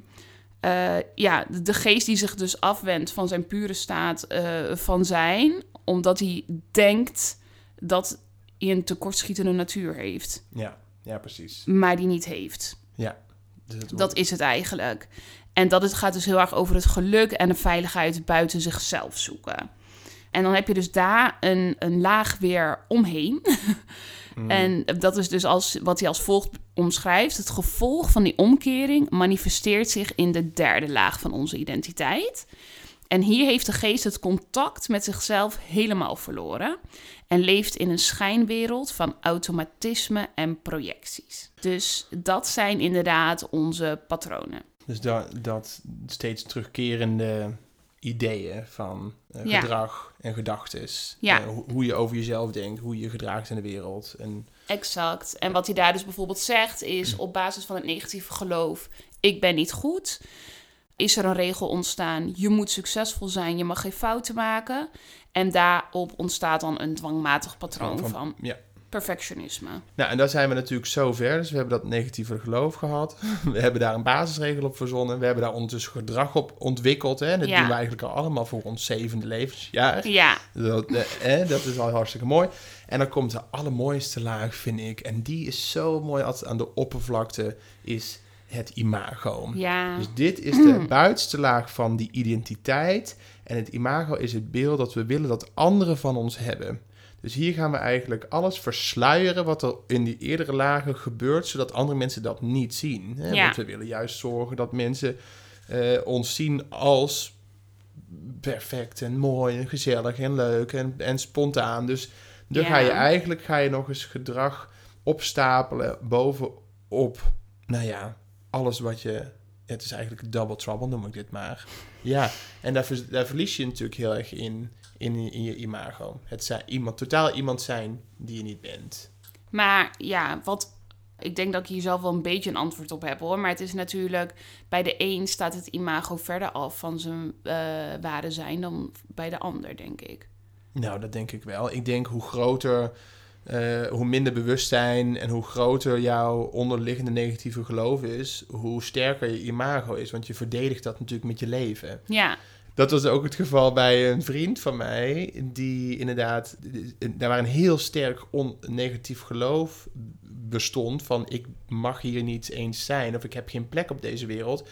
eh, ja, de geest die zich dus afwendt van zijn pure staat eh, van zijn, omdat hij denkt dat hij een tekortschietende natuur heeft, Ja, ja, precies. maar die niet heeft. Ja. Dus wordt- Dat is het eigenlijk. En dat het gaat dus heel erg over het geluk en de veiligheid buiten zichzelf zoeken. En dan heb je dus daar een, een laag weer omheen. Mm. En dat is dus als, wat hij als volgt omschrijft. Het gevolg van die omkering manifesteert zich in de derde laag van onze identiteit. En hier heeft de geest het contact met zichzelf helemaal verloren. En leeft in een schijnwereld van automatisme en projecties. Dus dat zijn inderdaad onze patronen. Dus dat, dat steeds terugkerende ideeën van eh, Ja. gedrag en gedachten. Ja. hoe, hoe je over jezelf denkt, hoe je je gedraagt in de wereld. En, Exact. En wat hij daar dus bijvoorbeeld zegt is op basis van het negatieve geloof: ik ben niet goed. Is er een regel ontstaan? Je moet succesvol zijn, je mag geen fouten maken. En daarop ontstaat dan een dwangmatig patroon van, ja, Perfectionisme. Nou, en daar zijn we natuurlijk zo ver. Dus we hebben dat negatieve geloof gehad. We hebben daar een basisregel op verzonnen. We hebben daar ondertussen gedrag op ontwikkeld. Hè? Dat Ja. doen we eigenlijk al allemaal voor ons zevende levensjaar. Ja, Dat, eh, eh, dat is al hartstikke mooi. En dan komt de allermooiste laag, vind ik. En die is zo mooi als aan de oppervlakte, is het imago. ja. Dus dit is de buitenste laag van die identiteit. En het imago is het beeld dat we willen dat anderen van ons hebben. Dus hier gaan we eigenlijk alles versluieren wat er in die eerdere lagen gebeurt, zodat andere mensen dat niet zien. Hè? Ja. Want we willen juist zorgen dat mensen eh, ons zien als perfect en mooi en gezellig en leuk en, en spontaan. Dus dan Ja. ga je eigenlijk ga je nog eens gedrag opstapelen bovenop, nou ja, alles wat je... Het is eigenlijk double trouble, noem ik dit maar. Ja, en daar, ver- daar verlies je natuurlijk heel erg in, in, in je imago. Het zijn iemand, totaal iemand zijn die je niet bent. Maar ja, wat. Ik denk dat ik hier zelf wel een beetje een antwoord op heb hoor. Maar het is natuurlijk. Bij de een staat het imago verder af van zijn eh ware zijn dan bij de ander, denk ik. Nou, dat denk ik wel. Ik denk hoe groter, eh, hoe minder bewustzijn en hoe groter jouw onderliggende negatieve geloof is, hoe sterker je imago is. Want je verdedigt dat natuurlijk met je leven. Ja, Dat was ook het geval bij een vriend van mij, die inderdaad, daar waar een heel sterk on negatief geloof bestond van ik mag hier niet eens zijn of ik heb geen plek op deze wereld.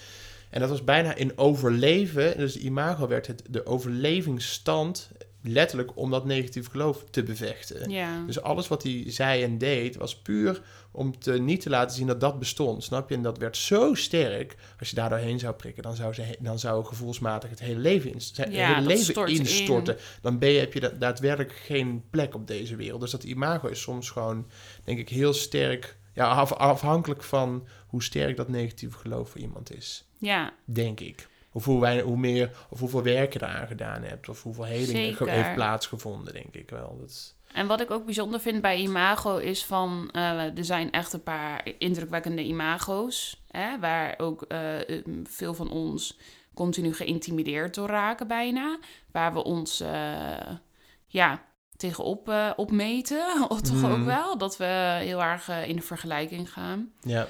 En dat was bijna in overleven, dus imago werd het de overlevingsstand letterlijk om dat negatief geloof te bevechten. ja. Dus alles wat hij zei en deed was puur om te, niet te laten zien dat dat bestond. Snap je? En dat werd zo sterk. Als je daar doorheen zou prikken, dan zou, ze, dan zou gevoelsmatig het hele leven, ins- zijn Ja, hele dat leven stort instorten. Dan ben je, heb je da- daadwerkelijk geen plek op deze wereld. Dus dat imago is soms gewoon, denk ik, heel sterk. Ja, af- afhankelijk van hoe sterk dat negatieve geloof voor iemand is. ja. Denk ik. Of hoe, wij, hoe meer, of hoeveel werk je eraan gedaan hebt. Of hoeveel heling er heeft plaatsgevonden, denk ik wel. Dat is- En wat ik ook bijzonder vind bij imago is van... eh, er zijn echt een paar indrukwekkende imago's... Hè, waar ook eh, veel van ons continu geïntimideerd door raken bijna. Waar we ons eh, ja, tegenop opmeten, of toch ook Mhm. wel. Dat we heel erg in de vergelijking gaan. ja,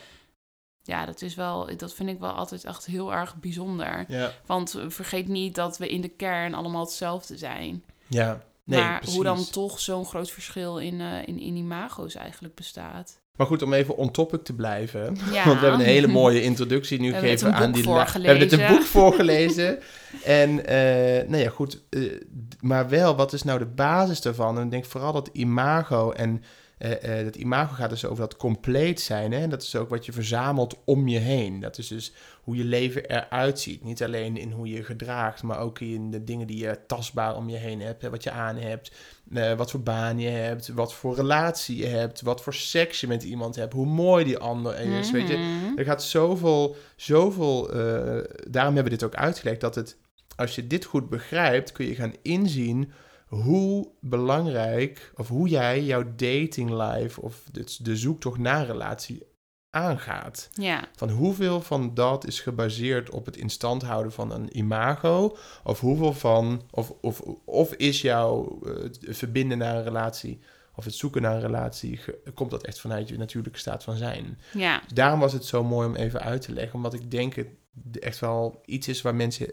Ja, dat, is wel, dat vind ik wel altijd echt heel erg bijzonder. ja, Want eh, vergeet niet dat we in de kern allemaal hetzelfde zijn. ja. Nee, maar hoe dan toch zo'n groot verschil in, eh, in, in imago's eigenlijk bestaat. Maar goed, om even on topic te blijven. Ja. Want we hebben een hele mooie introductie nu gegeven aan die la- We hebben net een boek voorgelezen. en eh, nou ja, goed. maar wel, wat is nou de basis daarvan? En ik denk vooral dat imago en eh, dat imago gaat dus over dat compleet zijn. Hè? En dat is ook wat je verzamelt om je heen. Dat is dus hoe je leven eruit ziet. Niet alleen in hoe je gedraagt, maar ook in de dingen die je tastbaar om je heen hebt. Hè? Wat je aan hebt, eh, wat voor baan je hebt, wat voor relatie je hebt, wat voor seks je met iemand hebt, hoe mooi die ander is. Weet je, Mhm. er gaat zoveel, zoveel. daarom hebben we dit ook uitgelegd. Dat het, als je dit goed begrijpt, kun je gaan inzien hoe belangrijk. of hoe jij jouw dating life. of de, zoektocht naar een relatie aangaat. Ja, Van hoeveel van dat is gebaseerd op het instand houden van een imago. Of hoeveel van. of, of, of is jouw eh, het verbinden naar een relatie. of het zoeken naar een relatie. komt dat echt vanuit je natuurlijke staat van zijn. ja, Dus daarom was het zo mooi om even uit te leggen. Omdat ik denk het echt wel iets is waar mensen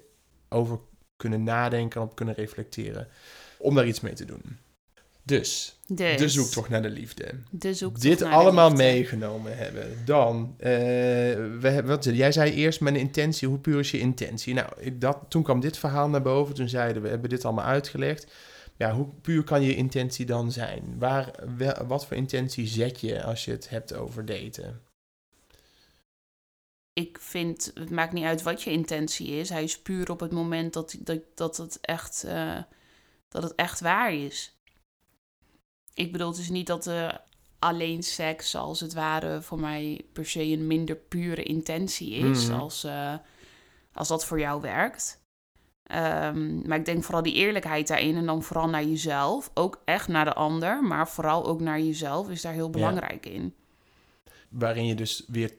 over kunnen nadenken en op kunnen reflecteren. Om daar iets mee te doen. Dus, dus. de zoektocht naar de liefde. De zoektocht Dit naar de allemaal liefde. meegenomen hebben. Dan, eh, we hebben, wat, jij zei eerst mijn intentie. Hoe puur is je intentie? Nou, ik, dat, toen kwam dit verhaal naar boven. Toen zeiden we, hebben dit allemaal uitgelegd. Ja, hoe puur kan je intentie dan zijn? Waar, wel- wat voor intentie zet je als je het hebt over daten? Ik vind, het maakt niet uit wat je intentie is. Hij is puur op het moment dat, dat, dat, het, echt, eh, dat het echt waar is. Ik bedoel, is niet dat eh, alleen seks als het ware voor mij per se een minder pure intentie is Mhm. als, eh, als dat voor jou werkt. Ehm, maar ik denk vooral die eerlijkheid daarin en dan vooral naar jezelf. Ook echt naar de ander, maar vooral ook naar jezelf is daar heel belangrijk in. waarin je dus weer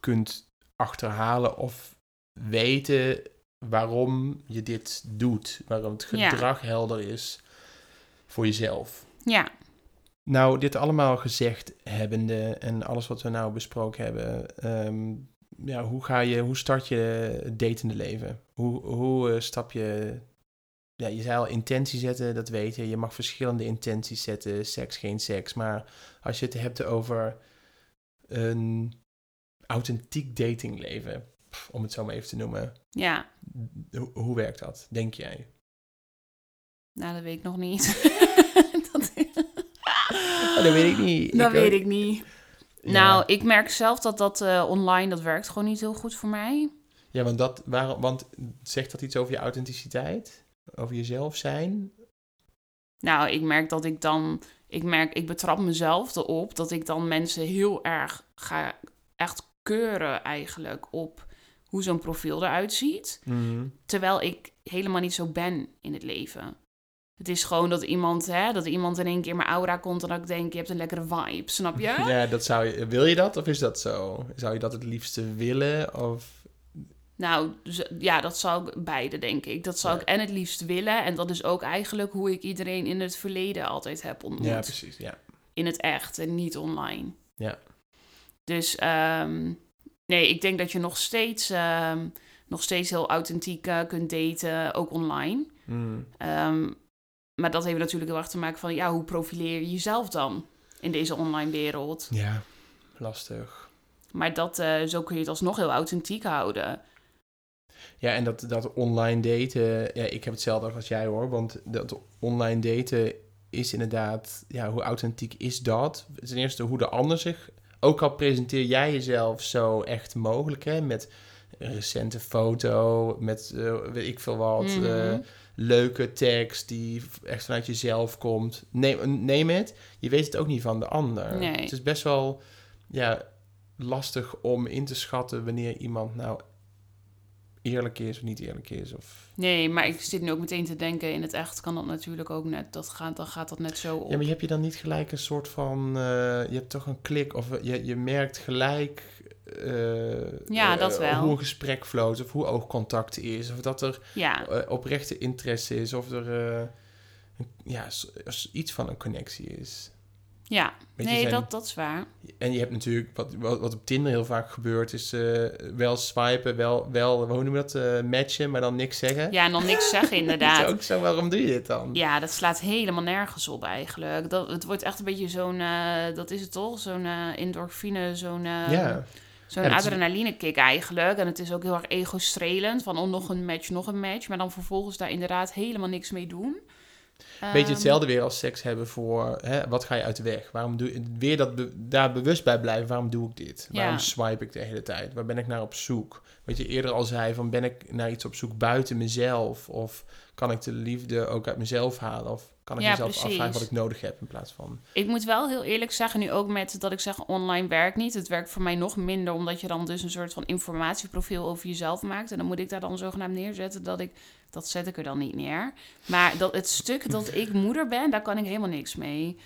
kunt achterhalen of weten waarom je dit doet. Waarom het Ja. gedrag helder is voor jezelf. Ja, Nou, dit allemaal gezegd hebbende en alles wat we nou besproken hebben, ehm, ja, hoe, ga je, hoe start je het datende leven? Hoe, hoe eh, stap je, ja, je zei al intentie zetten, dat weet je. Je mag verschillende intenties zetten, seks, geen seks. Maar als je het hebt over een authentiek datingleven, om het zo maar even te noemen, Ja, hoe, hoe werkt dat, denk jij? nou, dat weet ik nog niet. dat, Oh, dat weet ik niet. dat Ik weet ook- ik niet. Ja. Nou, ik merk zelf dat dat eh, online, dat werkt gewoon niet heel goed voor mij. Ja, want, dat, waarom, want zegt dat iets over je authenticiteit? Over jezelf zijn? Nou, ik merk dat ik dan, ik merk, ik betrap mezelf erop dat ik dan mensen heel erg ga echt keuren eigenlijk op hoe zo'n profiel eruit ziet. Terwijl ik helemaal niet zo ben in het leven. Het is gewoon dat iemand, hè, dat iemand in één keer mijn aura komt en dat ik denk, je hebt een lekkere vibe, snap je? Ja, dat zou je, wil je dat of is dat zo? Zou je dat het liefste willen? Of, Nou, ja, dat zou ik beide, denk ik. Dat zou Ja. ik en het liefst willen. En dat is ook eigenlijk hoe ik iedereen in het verleden altijd heb ontmoet. ja, precies. Ja. in het echt en niet online. Ja. Dus ehm, nee, ik denk dat je nog steeds, ehm, nog steeds heel authentiek eh, kunt daten, ook online. Mm. Ehm, maar dat heeft natuurlijk heel erg te maken van, ja, hoe profileer je jezelf dan in deze online wereld? ja, lastig. Maar dat, eh, zo kun je het alsnog heel authentiek houden. Ja, en dat, dat online daten, ja, ik heb hetzelfde als jij hoor, want dat online daten is inderdaad, ja, hoe authentiek is dat? Ten eerste hoe de ander zich, ook al presenteer jij jezelf zo echt mogelijk, hè, met een recente foto, met eh, weet ik veel wat, Mhm. eh, leuke tekst die echt vanuit jezelf komt. Neem, neem het, je weet het ook niet van de ander. Nee. Het is best wel, ja, lastig om in te schatten wanneer iemand nou eerlijk is of niet eerlijk is. Of... Nee, maar ik zit nu ook meteen te denken, in het echt kan dat natuurlijk ook net, dat gaat, dan gaat dat net zo op. Ja, maar heb je dan niet gelijk een soort van... eh, je hebt toch een klik of je, je merkt gelijk... eh, Ja, eh, dat wel. Hoe een gesprek floot of hoe oogcontact is. Of dat er ja. eh, oprechte interesse is. Of er eh, ja, iets van een connectie is. Ja, je, nee, zijn- dat, dat is waar. En je hebt natuurlijk, wat, wat, wat op Tinder heel vaak gebeurt, is eh, wel swipen, wel, wel, hoe noemen we dat, eh, matchen, maar dan niks zeggen. Ja, en dan niks zeggen Dat is inderdaad. ook zo, waarom doe je dit dan? Ja, dat slaat helemaal nergens op eigenlijk. Dat, het wordt echt een beetje zo'n, eh, dat is het toch? Zo'n endorfine, zo'n ja. zo'n Ja, adrenaline kick eigenlijk. En het is ook heel erg ego-strelend van oh, nog een match, nog een match. Maar dan vervolgens daar inderdaad helemaal niks mee doen. Beetje Ehm, hetzelfde weer als seks hebben voor, hè, wat ga je uit de weg? Waarom doe je, weer dat be- daar bewust bij blijven, waarom doe ik dit? Waarom swipe ik de hele tijd? Waar ben ik naar op zoek? Wat je eerder al zei, van ben ik naar iets op zoek buiten mezelf? Of kan ik de liefde ook uit mezelf halen? Of kan ik Ja, mezelf precies. afvragen wat ik nodig heb in plaats van... Ik moet wel heel eerlijk zeggen, nu ook met dat ik zeg online werkt niet. Het werkt voor mij nog minder, omdat je dan dus een soort van informatieprofiel over jezelf maakt. En dan moet ik daar dan zogenaamd neerzetten dat ik, dat zet ik er dan niet neer. Maar dat het stuk dat ik moeder ben, daar kan ik helemaal niks mee.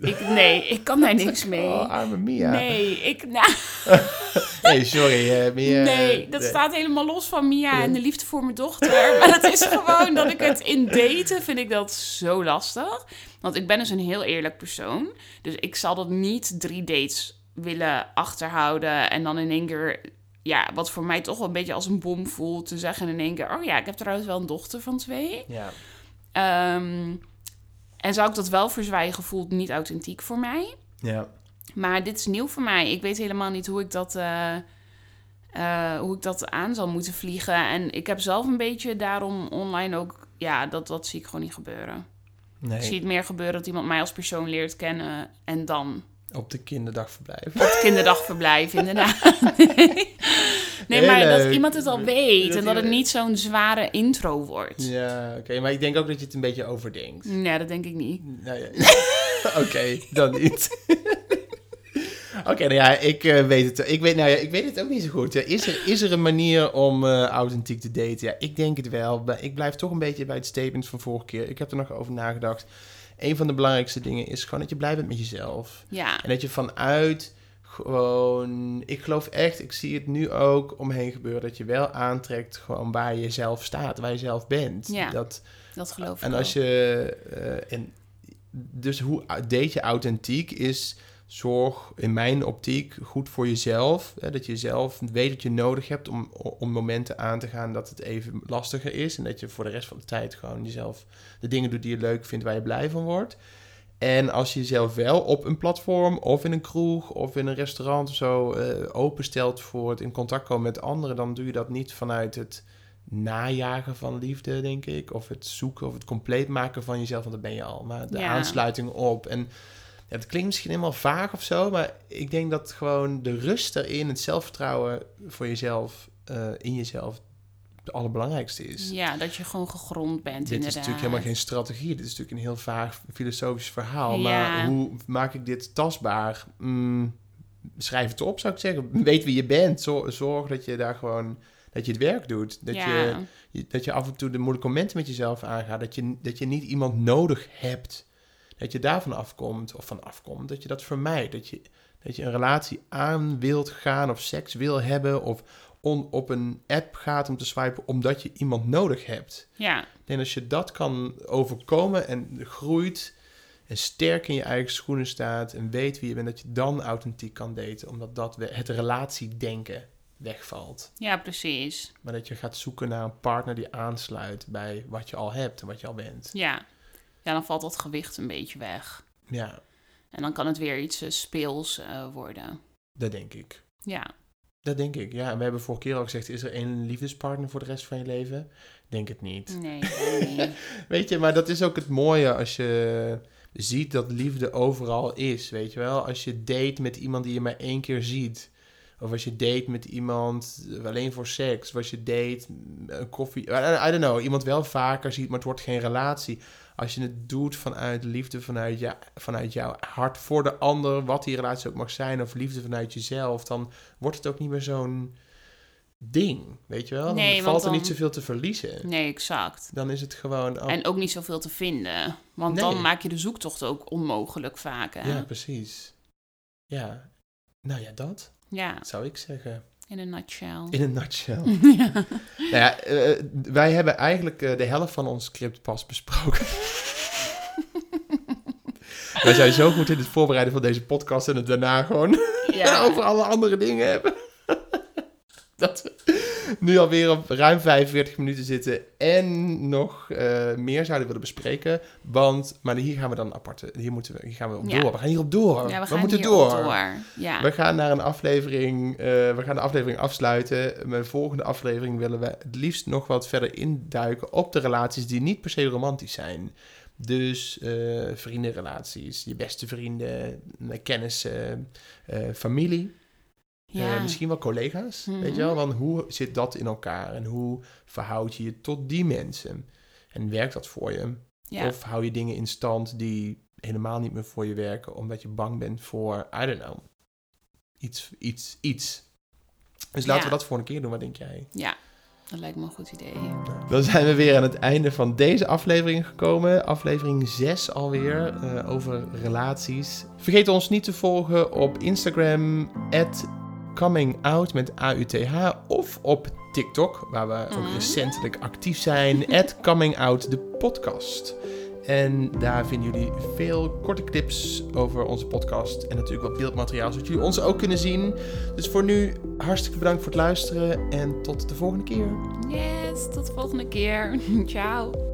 Ik, nee, ik kan daar niks mee. Oh, arme Mia. Nee, ik, nou, Hey, sorry, eh, Mia. nee, dat eh, staat helemaal los van Mia en de liefde voor mijn dochter. Maar het is gewoon dat ik het in daten vind ik dat zo lastig. Want ik ben dus een heel eerlijk persoon. Dus ik zal dat niet drie dates willen achterhouden en dan in één keer, ja, wat voor mij toch wel een beetje als een bom voelt, te zeggen in één keer, oh ja, ik heb trouwens wel een dochter van twee. Ja. Ehm, en zou ik dat wel verzwijgen, voelt niet authentiek voor mij. Ja. Maar dit is nieuw voor mij. Ik weet helemaal niet hoe ik dat, eh, eh, hoe ik dat aan zal moeten vliegen. En ik heb zelf een beetje daarom online ook... Ja, dat, dat zie ik gewoon niet gebeuren. Nee, Ik zie het meer gebeuren dat iemand mij als persoon leert kennen... en dan op de kinderdagverblijf. op het kinderdagverblijf, inderdaad. nee, maar dat iemand het al weet... En dat het niet zo'n zware intro wordt. Ja, oké. Maar ik denk ook dat je het een beetje overdenkt. Nee, dat denk ik niet. Nou ja. Oké, dan niet. Oké, nou ja, ik eh, weet het. Ik weet, nou ja, ik weet het ook niet zo goed. Is er, is er een manier om eh, authentiek te daten? Ja, ik denk het wel. Maar Ik blijf toch een beetje bij het statement van vorige keer. Ik heb er nog over nagedacht. Een van de belangrijkste dingen is gewoon dat je blij bent met jezelf. Ja, En dat je vanuit gewoon... Ik geloof echt, ik zie het nu ook omheen gebeuren... dat je wel aantrekt gewoon waar je zelf staat, waar je zelf bent. Ja. Dat, dat geloof ik en als ook. je... eh, en dus hoe date je authentiek is zorg in mijn optiek goed voor jezelf. Hè, dat je zelf weet wat je nodig hebt om, om momenten aan te gaan dat het even lastiger is. En dat je voor de rest van de tijd gewoon jezelf de dingen doet die je leuk vindt, waar je blij van wordt. En als je jezelf wel op een platform of in een kroeg of in een restaurant of zo uh, openstelt voor het in contact komen met anderen, dan doe je dat niet vanuit het najagen van liefde, denk ik. Of het zoeken of het compleet maken van jezelf, want dat ben je al. Maar de aansluiting op. En het klinkt misschien helemaal vaag of zo, maar ik denk dat gewoon de rust erin, het zelfvertrouwen voor jezelf, uh, in jezelf, het allerbelangrijkste is. Ja, dat je gewoon gegrond bent. Dit is natuurlijk helemaal geen strategie. Dit is natuurlijk een heel vaag filosofisch verhaal. Maar hoe maak ik dit tastbaar? Mm, schrijf het op, zou ik zeggen. Weet wie je bent. Zorg dat je daar gewoon dat je het werk doet. Dat, je, dat je af en toe de moeilijke momenten met jezelf aangaat. Dat je, dat je niet iemand nodig hebt dat je daarvan afkomt, of van afkomt, dat je dat vermijdt. Dat je, dat je een relatie aan wilt gaan, of seks wil hebben, of on, op een app gaat om te swipen, omdat je iemand nodig hebt. Ja. En als je dat kan overkomen en groeit en sterk in je eigen schoenen staat en weet wie je bent, dat je dan authentiek kan daten, omdat dat het relatiedenken wegvalt. Ja, precies. Maar dat je gaat zoeken naar een partner die aansluit bij wat je al hebt en wat je al bent. Ja ja, dan valt dat gewicht een beetje weg. Ja. En dan kan het weer iets uh, speels uh, worden. Dat denk ik. Ja. Dat denk ik, ja. En we hebben vorige keer al gezegd, is er één liefdespartner voor de rest van je leven? Denk het niet. Nee, nee. weet je, maar dat is ook het mooie als je ziet dat liefde overal is, weet je wel. Als je date met iemand die je maar één keer ziet... Of als je date met iemand alleen voor seks. Of als je date een koffie. I don't know. Iemand wel vaker ziet, maar het wordt geen relatie als je het doet vanuit liefde, vanuit, ja, vanuit jouw hart voor de ander, wat die relatie ook mag zijn, of liefde vanuit jezelf, dan wordt het ook niet meer zo'n ding, weet je wel? Dan nee, valt er niet zoveel te verliezen. Nee, exact. Dan is het gewoon... En ook niet zoveel te vinden. Want dan maak je de zoektocht ook onmogelijk vaak. Hè? Ja, precies. Ja. Nou ja, dat ja. zou ik zeggen. In een nutshell. In een nutshell. ja. Nou ja, uh, wij hebben eigenlijk uh, de helft van ons script pas besproken. wij zijn zo goed in het voorbereiden van deze podcast en het daarna gewoon ja. over alle andere dingen hebben. dat we nu alweer op ruim 45 minuten zitten en nog uh, meer zouden willen bespreken. Want, maar hier gaan we dan apart, hier, moeten we, hier gaan we op door. We gaan hierop door. Ja, we, gaan moeten door. door. Ja. We gaan naar een aflevering, uh, we gaan de aflevering afsluiten. Mijn volgende aflevering willen we het liefst nog wat verder induiken op de relaties die niet per se romantisch zijn. Dus uh, vriendenrelaties, je beste vrienden, kennissen, familie. Ja. Uh, misschien wel collega's, weet je wel? Mhm. Want hoe zit dat in elkaar en hoe verhoud je je tot die mensen? En werkt dat voor je? Ja. Of hou je dingen in stand die helemaal niet meer voor je werken, omdat je bang bent voor, I don't know, iets, iets, iets. Dus laten we dat voor een keer doen, wat denk jij? Ja, dat lijkt me een goed idee. Dan zijn we weer aan het einde van deze aflevering gekomen. Aflevering 6 alweer, uh, over relaties. Vergeet ons niet te volgen op Instagram, Coming Out met AUTH of op TikTok, waar we ook mhm. recentelijk actief zijn, at Coming Out de podcast. En daar vinden jullie veel korte clips over onze podcast en natuurlijk wat beeldmateriaal, zodat jullie ons ook kunnen zien. Dus voor nu hartstikke bedankt voor het luisteren en tot de volgende keer. Yes, tot de volgende keer. Ciao.